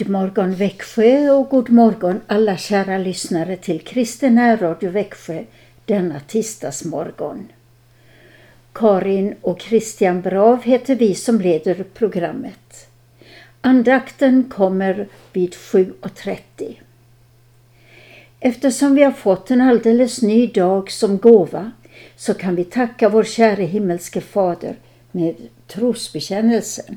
God morgon Växjö och god morgon alla kära lyssnare till Kristen Radio Växjö denna tisdagsmorgon. Karin och Christian Brav heter vi som leder programmet. Andakten kommer vid 7.30. Eftersom vi har fått en alldeles ny dag som gåva så kan vi tacka vår käre himmelske Fader med trosbekännelsen.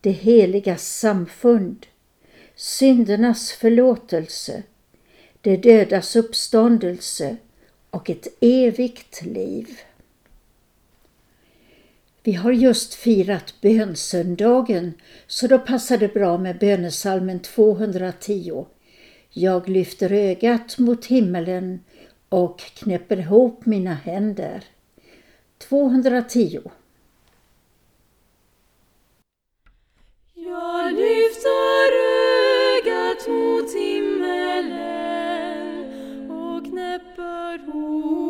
det heliga samfund, syndernas förlåtelse, det dödas uppståndelse och ett evigt liv. Vi har just firat bönsöndagen så då passar det bra med bönesalmen 210. Jag lyfter ögat mot himmelen och knäpper ihop mina händer. 210 Jag lyfter ögat mot himmelen och knäpper ihop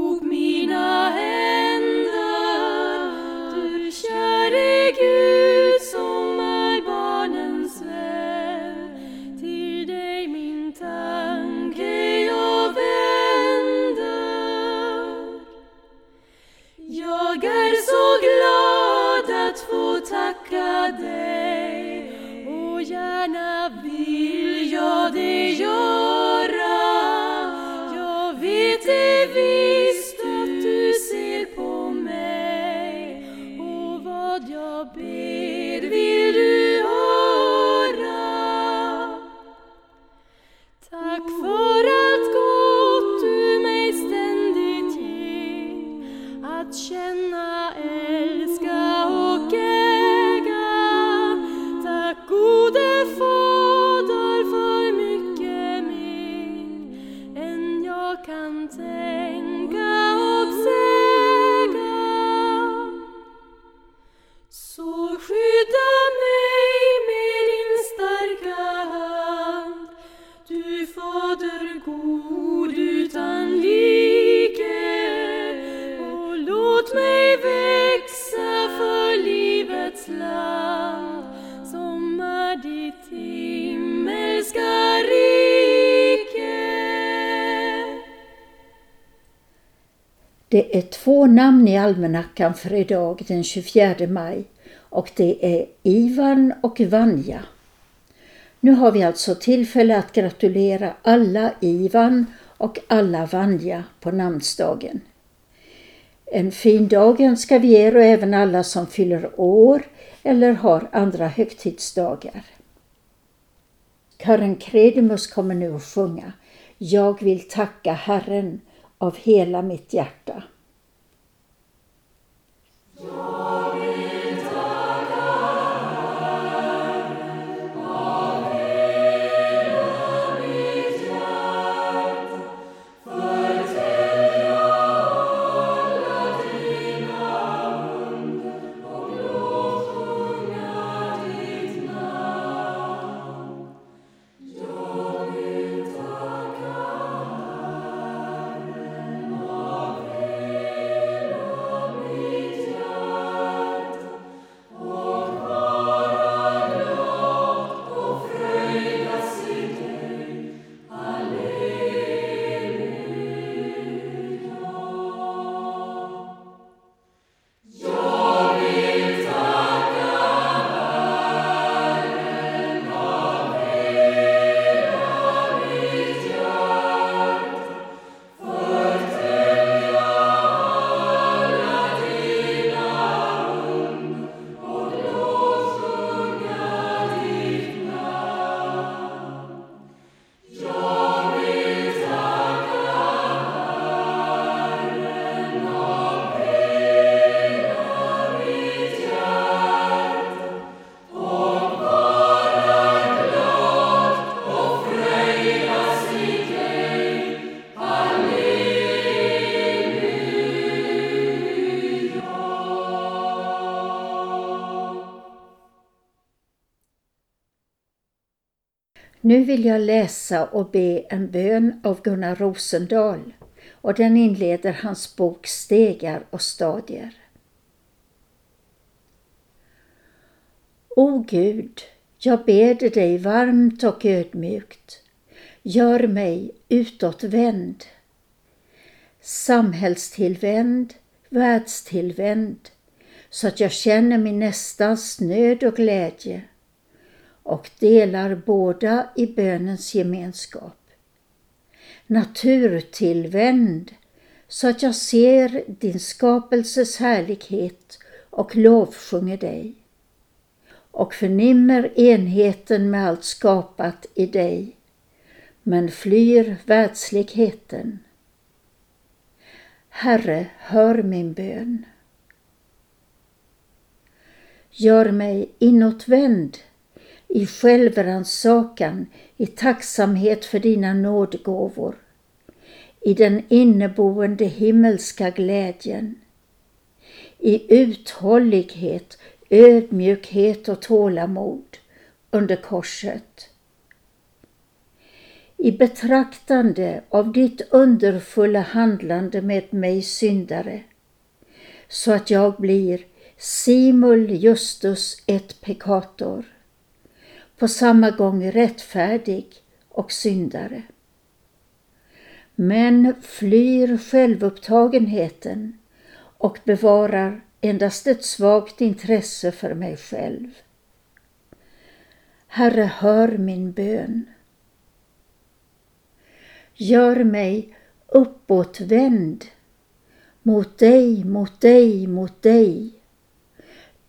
är två namn i almanackan för idag den 24 maj och det är Ivan och Vanja. Nu har vi alltså tillfälle att gratulera alla Ivan och alla Vanja på namnsdagen. En fin dag önskar vi er och även alla som fyller år eller har andra högtidsdagar. Kören Kredimus kommer nu att sjunga Jag vill tacka Herren av hela mitt hjärta. Nu vill jag läsa och be en bön av Gunnar Rosendahl och den inleder hans bok Stegar och stadier. O Gud, jag beder dig varmt och ödmjukt. Gör mig utåtvänd. Samhällstillvänd, världstillvänd, så att jag känner min nästans nöd och glädje och delar båda i bönens gemenskap. Naturtillvänd, så att jag ser din skapelses härlighet och lovsjunger dig och förnimmer enheten med allt skapat i dig, men flyr världsligheten. Herre, hör min bön. Gör mig inåtvänd i självrannsakan, i tacksamhet för dina nådgåvor, i den inneboende himmelska glädjen, i uthållighet, ödmjukhet och tålamod under korset. I betraktande av ditt underfulla handlande med mig syndare, så att jag blir simul justus et peccator, på samma gång rättfärdig och syndare. Men flyr självupptagenheten och bevarar endast ett svagt intresse för mig själv. Herre, hör min bön. Gör mig uppåtvänd mot dig, mot dig, mot dig.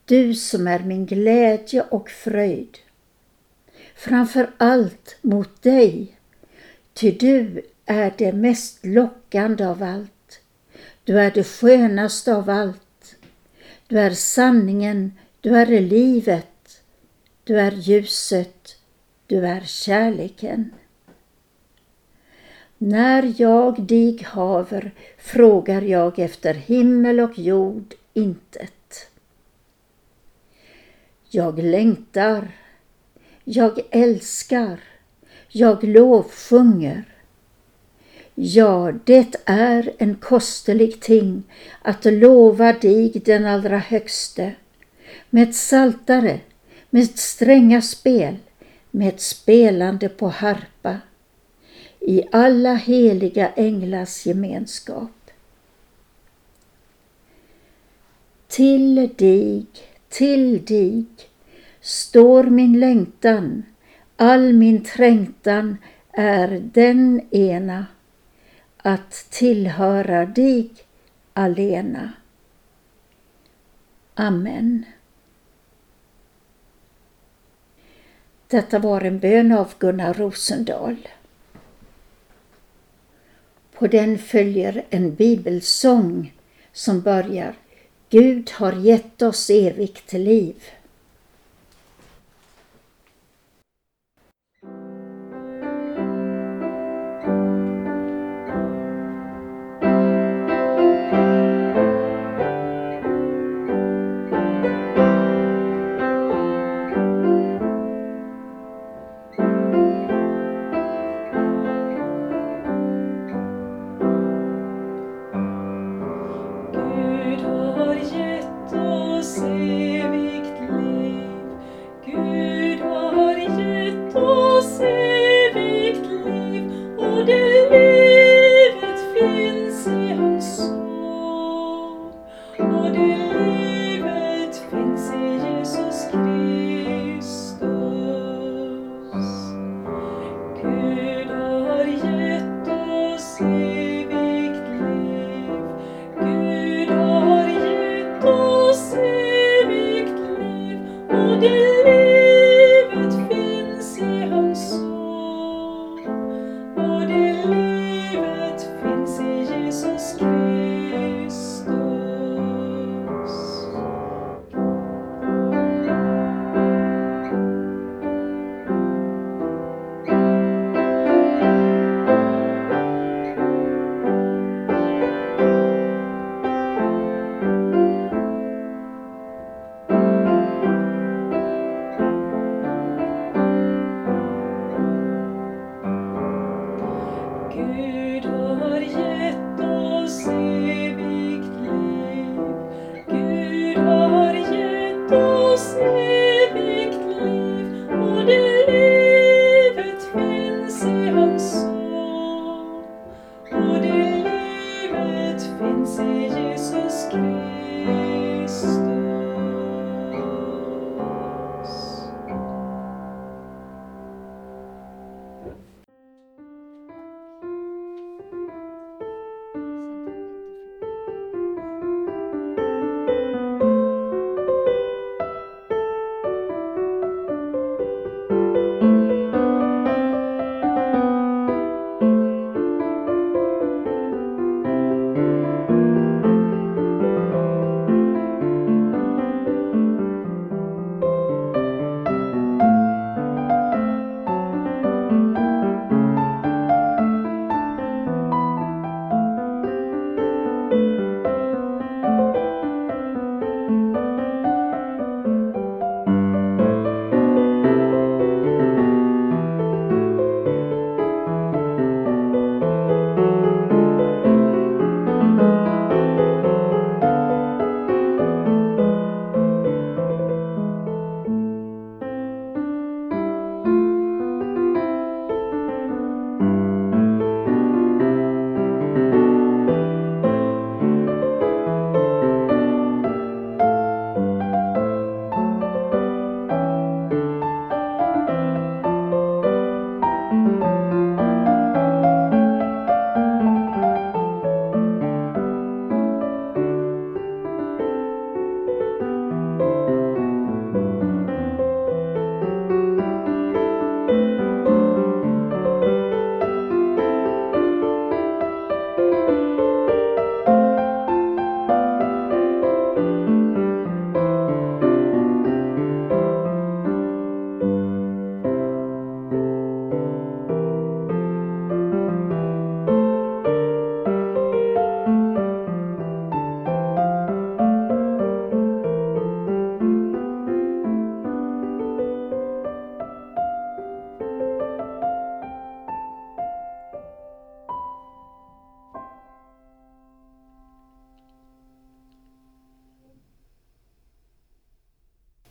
Du som är min glädje och fröjd. Framför allt mot dig, ty du är det mest lockande av allt. Du är det skönaste av allt du är sanningen, du är livet, du är ljuset, du är kärleken. När jag dig haver frågar jag efter himmel och jord intet. Jag längtar, jag älskar, jag lovsjunger. Ja, det är en kostelig ting att lova dig den allra högste med saltare, med stränga spel, med spelande på harpa i alla heliga änglars gemenskap. Till dig, till dig står min längtan, all min trängtan är den ena att tillhöra dig alena. Amen. Detta var en bön av Gunnar Rosendahl. På den följer en bibelsång som börjar Gud har gett oss evigt liv.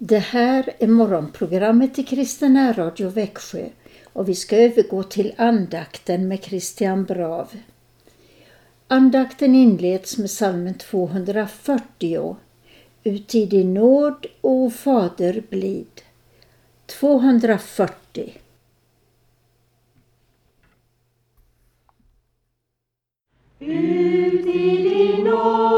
Det här är morgonprogrammet i Kristina Radio Växjö och vi ska övergå till andakten med Christian Brav. Andakten inleds med salmen 240 Ut i din nåd, o Fader blid. 240 Ut i din nåd,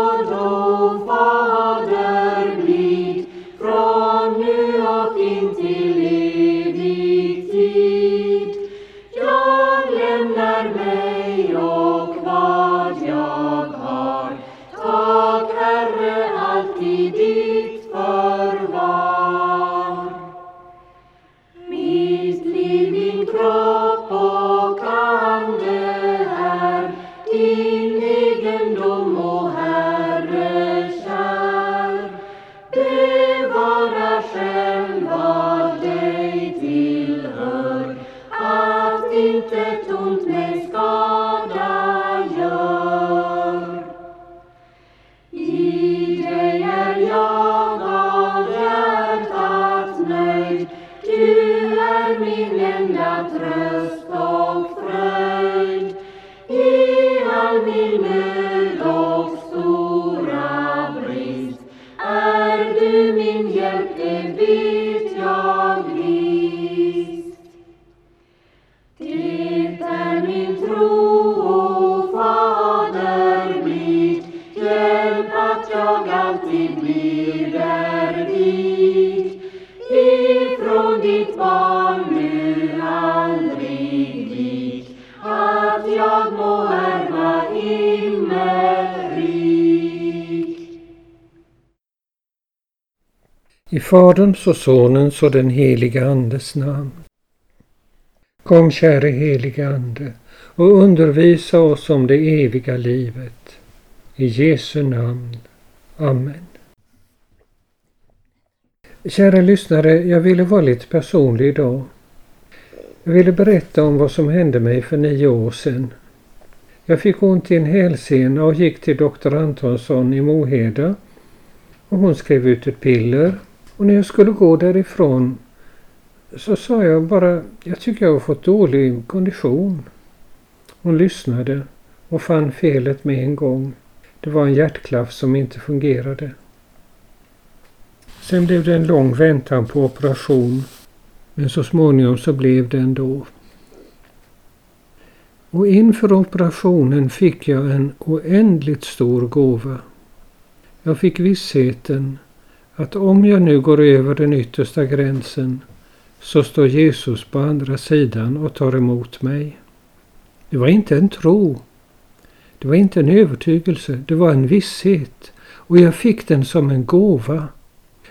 I Faderns och Sonens och den heliga Andes namn. Kom käre helige Ande och undervisa oss om det eviga livet. I Jesu namn. Amen. Kära lyssnare, jag ville vara lite personlig idag. Jag ville berätta om vad som hände mig för nio år sedan. Jag fick ont i en hälsena och gick till doktor Antonsson i Moheda. Och hon skrev ut ett piller. Och när jag skulle gå därifrån så sa jag bara, jag tycker jag har fått dålig kondition. Hon lyssnade och fann felet med en gång. Det var en hjärtklaff som inte fungerade. Sen blev det en lång väntan på operation. Men så småningom så blev det ändå. Och inför operationen fick jag en oändligt stor gåva. Jag fick vissheten att om jag nu går över den yttersta gränsen så står Jesus på andra sidan och tar emot mig. Det var inte en tro. Det var inte en övertygelse. Det var en visshet. Och jag fick den som en gåva.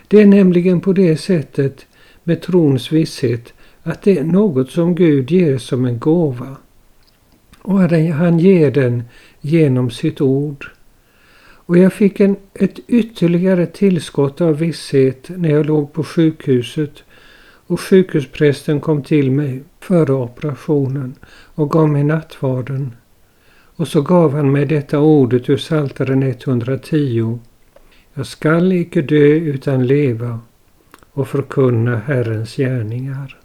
Det är nämligen på det sättet med trons visshet att det är något som Gud ger som en gåva. Och han ger den genom sitt ord. Och jag fick en, ett ytterligare tillskott av visshet när jag låg på sjukhuset och sjukhusprästen kom till mig före operationen och gav mig nattvarden. Och så gav han mig detta ordet ur Psaltaren 110. Jag skall icke dö utan leva och förkunna Herrens gärningar.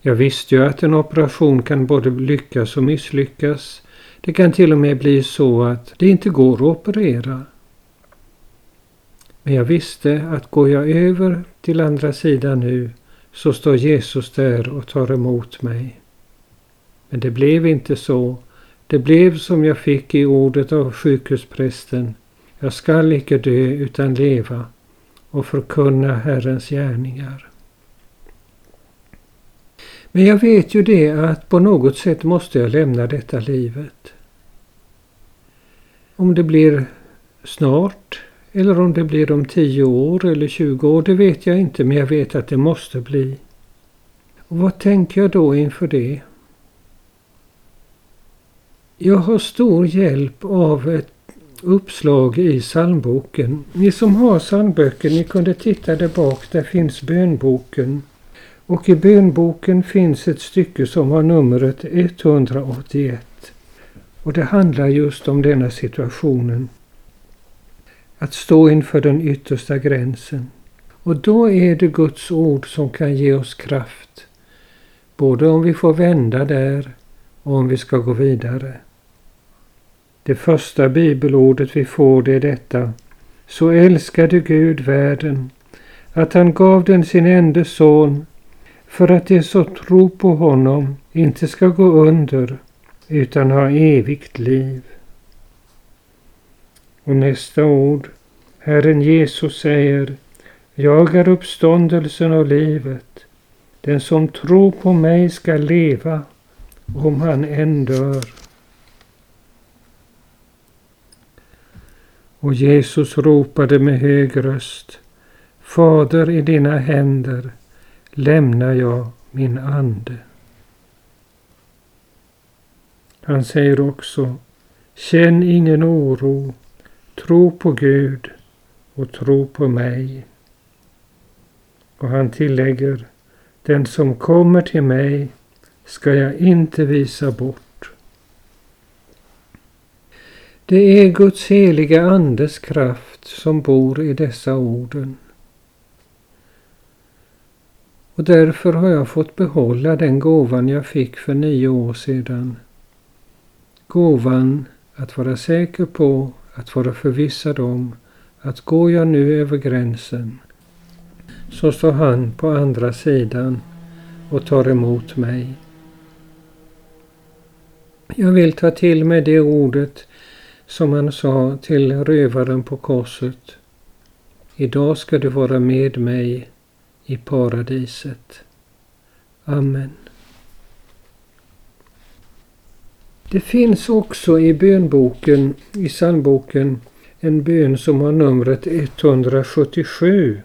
Jag visste ju att en operation kan både lyckas och misslyckas. Det kan till och med bli så att det inte går att operera. Men jag visste att går jag över till andra sidan nu så står Jesus där och tar emot mig. Men det blev inte så. Det blev som jag fick i ordet av sjukhusprästen. Jag skall icke dö utan leva och förkunna Herrens gärningar. Men jag vet ju det att på något sätt måste jag lämna detta livet. Om det blir snart eller om det blir om 10 år eller 20 år, det vet jag inte, men jag vet att det måste bli. Och vad tänker jag då inför det? Jag har stor hjälp av ett uppslag i psalmboken. Ni som har psalmböcker, ni kunde titta där bak, där finns bönboken. Och i bönboken finns ett stycke som har numret 181. Och det handlar just om denna situationen. Att stå inför den yttersta gränsen. Och då är det Guds ord som kan ge oss kraft. Både om vi får vända där och om vi ska gå vidare. Det första bibelordet vi får det är detta. Så älskade Gud världen att han gav den sin enda son för att de som tror på honom inte ska gå under utan ha evigt liv. Och nästa ord. Herren Jesus säger Jag är uppståndelsen och livet. Den som tror på mig ska leva om han än dör. Och Jesus ropade med hög röst Fader, i dina händer lämnar jag min ande. Han säger också Känn ingen oro, tro på Gud och tro på mig. Och han tillägger Den som kommer till mig ska jag inte visa bort. Det är Guds heliga Andes kraft som bor i dessa orden. Och därför har jag fått behålla den gåvan jag fick för nio år sedan. Gåvan att vara säker på, att vara förvissad om att går jag nu över gränsen så står han på andra sidan och tar emot mig. Jag vill ta till mig det ordet som han sa till rövaren på korset. Idag ska du vara med mig i paradiset. Amen. Det finns också i bönboken, i psalmboken, en bön som har numret 177.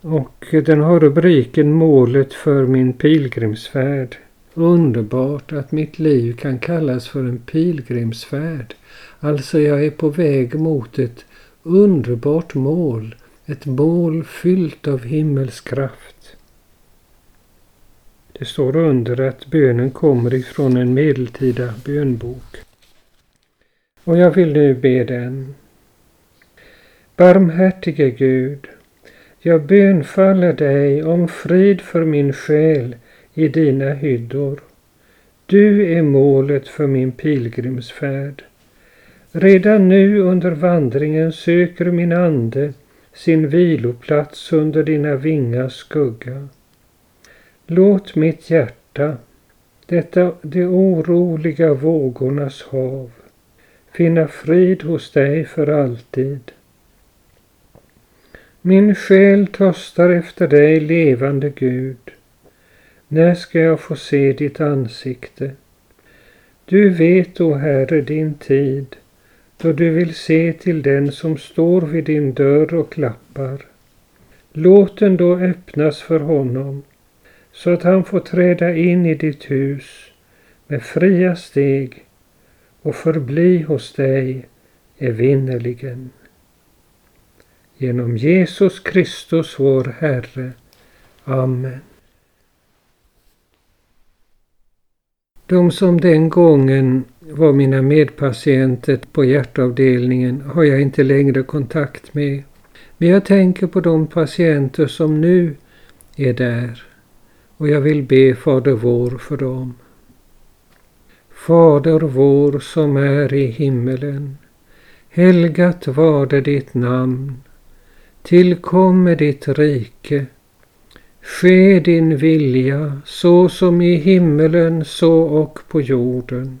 Och den har rubriken Målet för min pilgrimsfärd. Underbart att mitt liv kan kallas för en pilgrimsfärd. Alltså jag är på väg mot ett underbart mål ett mål fyllt av himmelskraft. Det står under att bönen kommer ifrån en medeltida bönbok. Och jag vill nu be den. Barmhärtige Gud, jag bönfaller dig om frid för min själ i dina hyddor. Du är målet för min pilgrimsfärd. Redan nu under vandringen söker min ande sin viloplats under dina vingars skugga. Låt mitt hjärta, detta de oroliga vågornas hav, finna frid hos dig för alltid. Min själ törstar efter dig, levande Gud. När ska jag få se ditt ansikte? Du vet, o Herre, din tid då du vill se till den som står vid din dörr och klappar. Låt den då öppnas för honom så att han får träda in i ditt hus med fria steg och förbli hos dig evinnerligen. Genom Jesus Kristus vår Herre. Amen. De som den gången var mina medpatienter på hjärtavdelningen har jag inte längre kontakt med. Men jag tänker på de patienter som nu är där och jag vill be Fader vår för dem. Fader vår som är i himmelen. Helgat varde ditt namn. Tillkomme ditt rike. Ske din vilja så som i himmelen så och på jorden.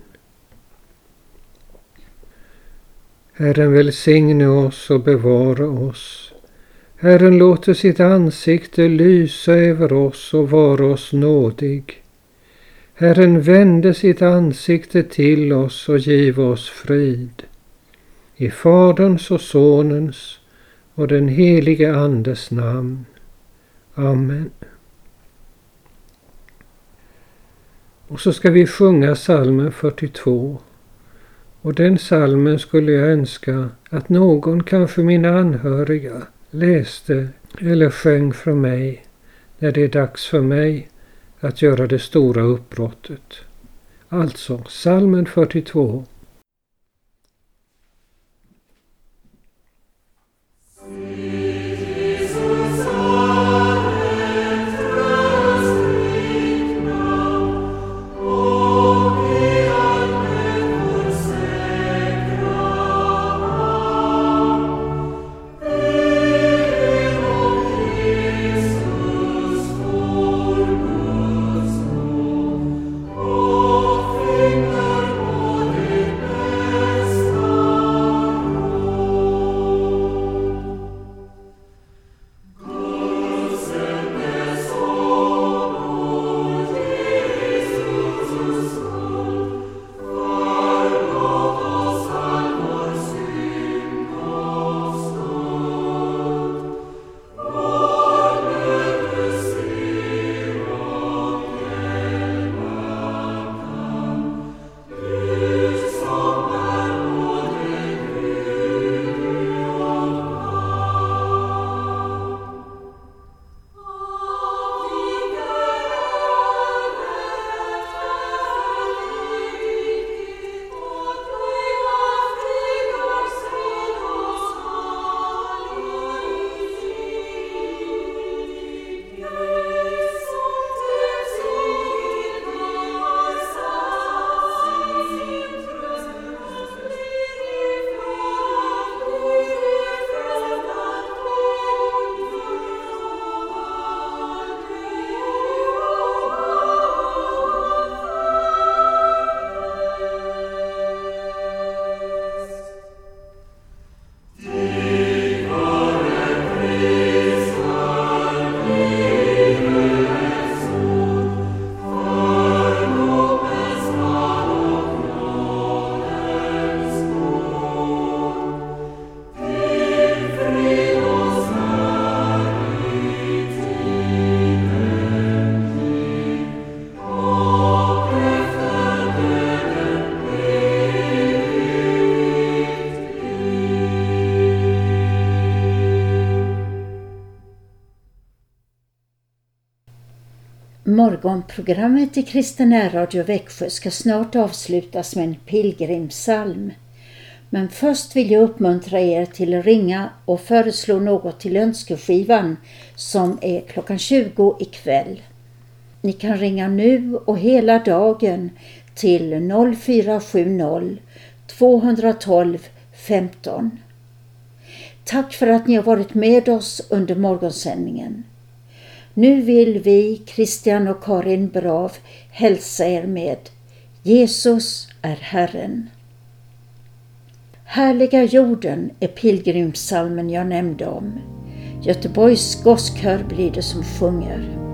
Herren välsigne oss och bevara oss. Herren låter sitt ansikte lysa över oss och vara oss nådig. Herren vände sitt ansikte till oss och giv oss frid. I Faderns och Sonens och den helige Andes namn. Amen. Och så ska vi sjunga salmen 42. Och den salmen skulle jag önska att någon, kanske mina anhöriga, läste eller sjöng från mig när det är dags för mig att göra det stora uppbrottet. Alltså, salmen 42. Morgonprogrammet i Kristen Radio Växjö ska snart avslutas med en pilgrimsalm. Men först vill jag uppmuntra er till att ringa och föreslå något till önskeskivan som är klockan 20 ikväll. Ni kan ringa nu och hela dagen till 0470 212 15. Tack för att ni har varit med oss under morgonsändningen. Nu vill vi, Christian och Karin Brav, hälsa er med Jesus är Herren. Härliga jorden är pilgrimssalmen jag nämnde om. Göteborgs gosskör blir det som sjunger.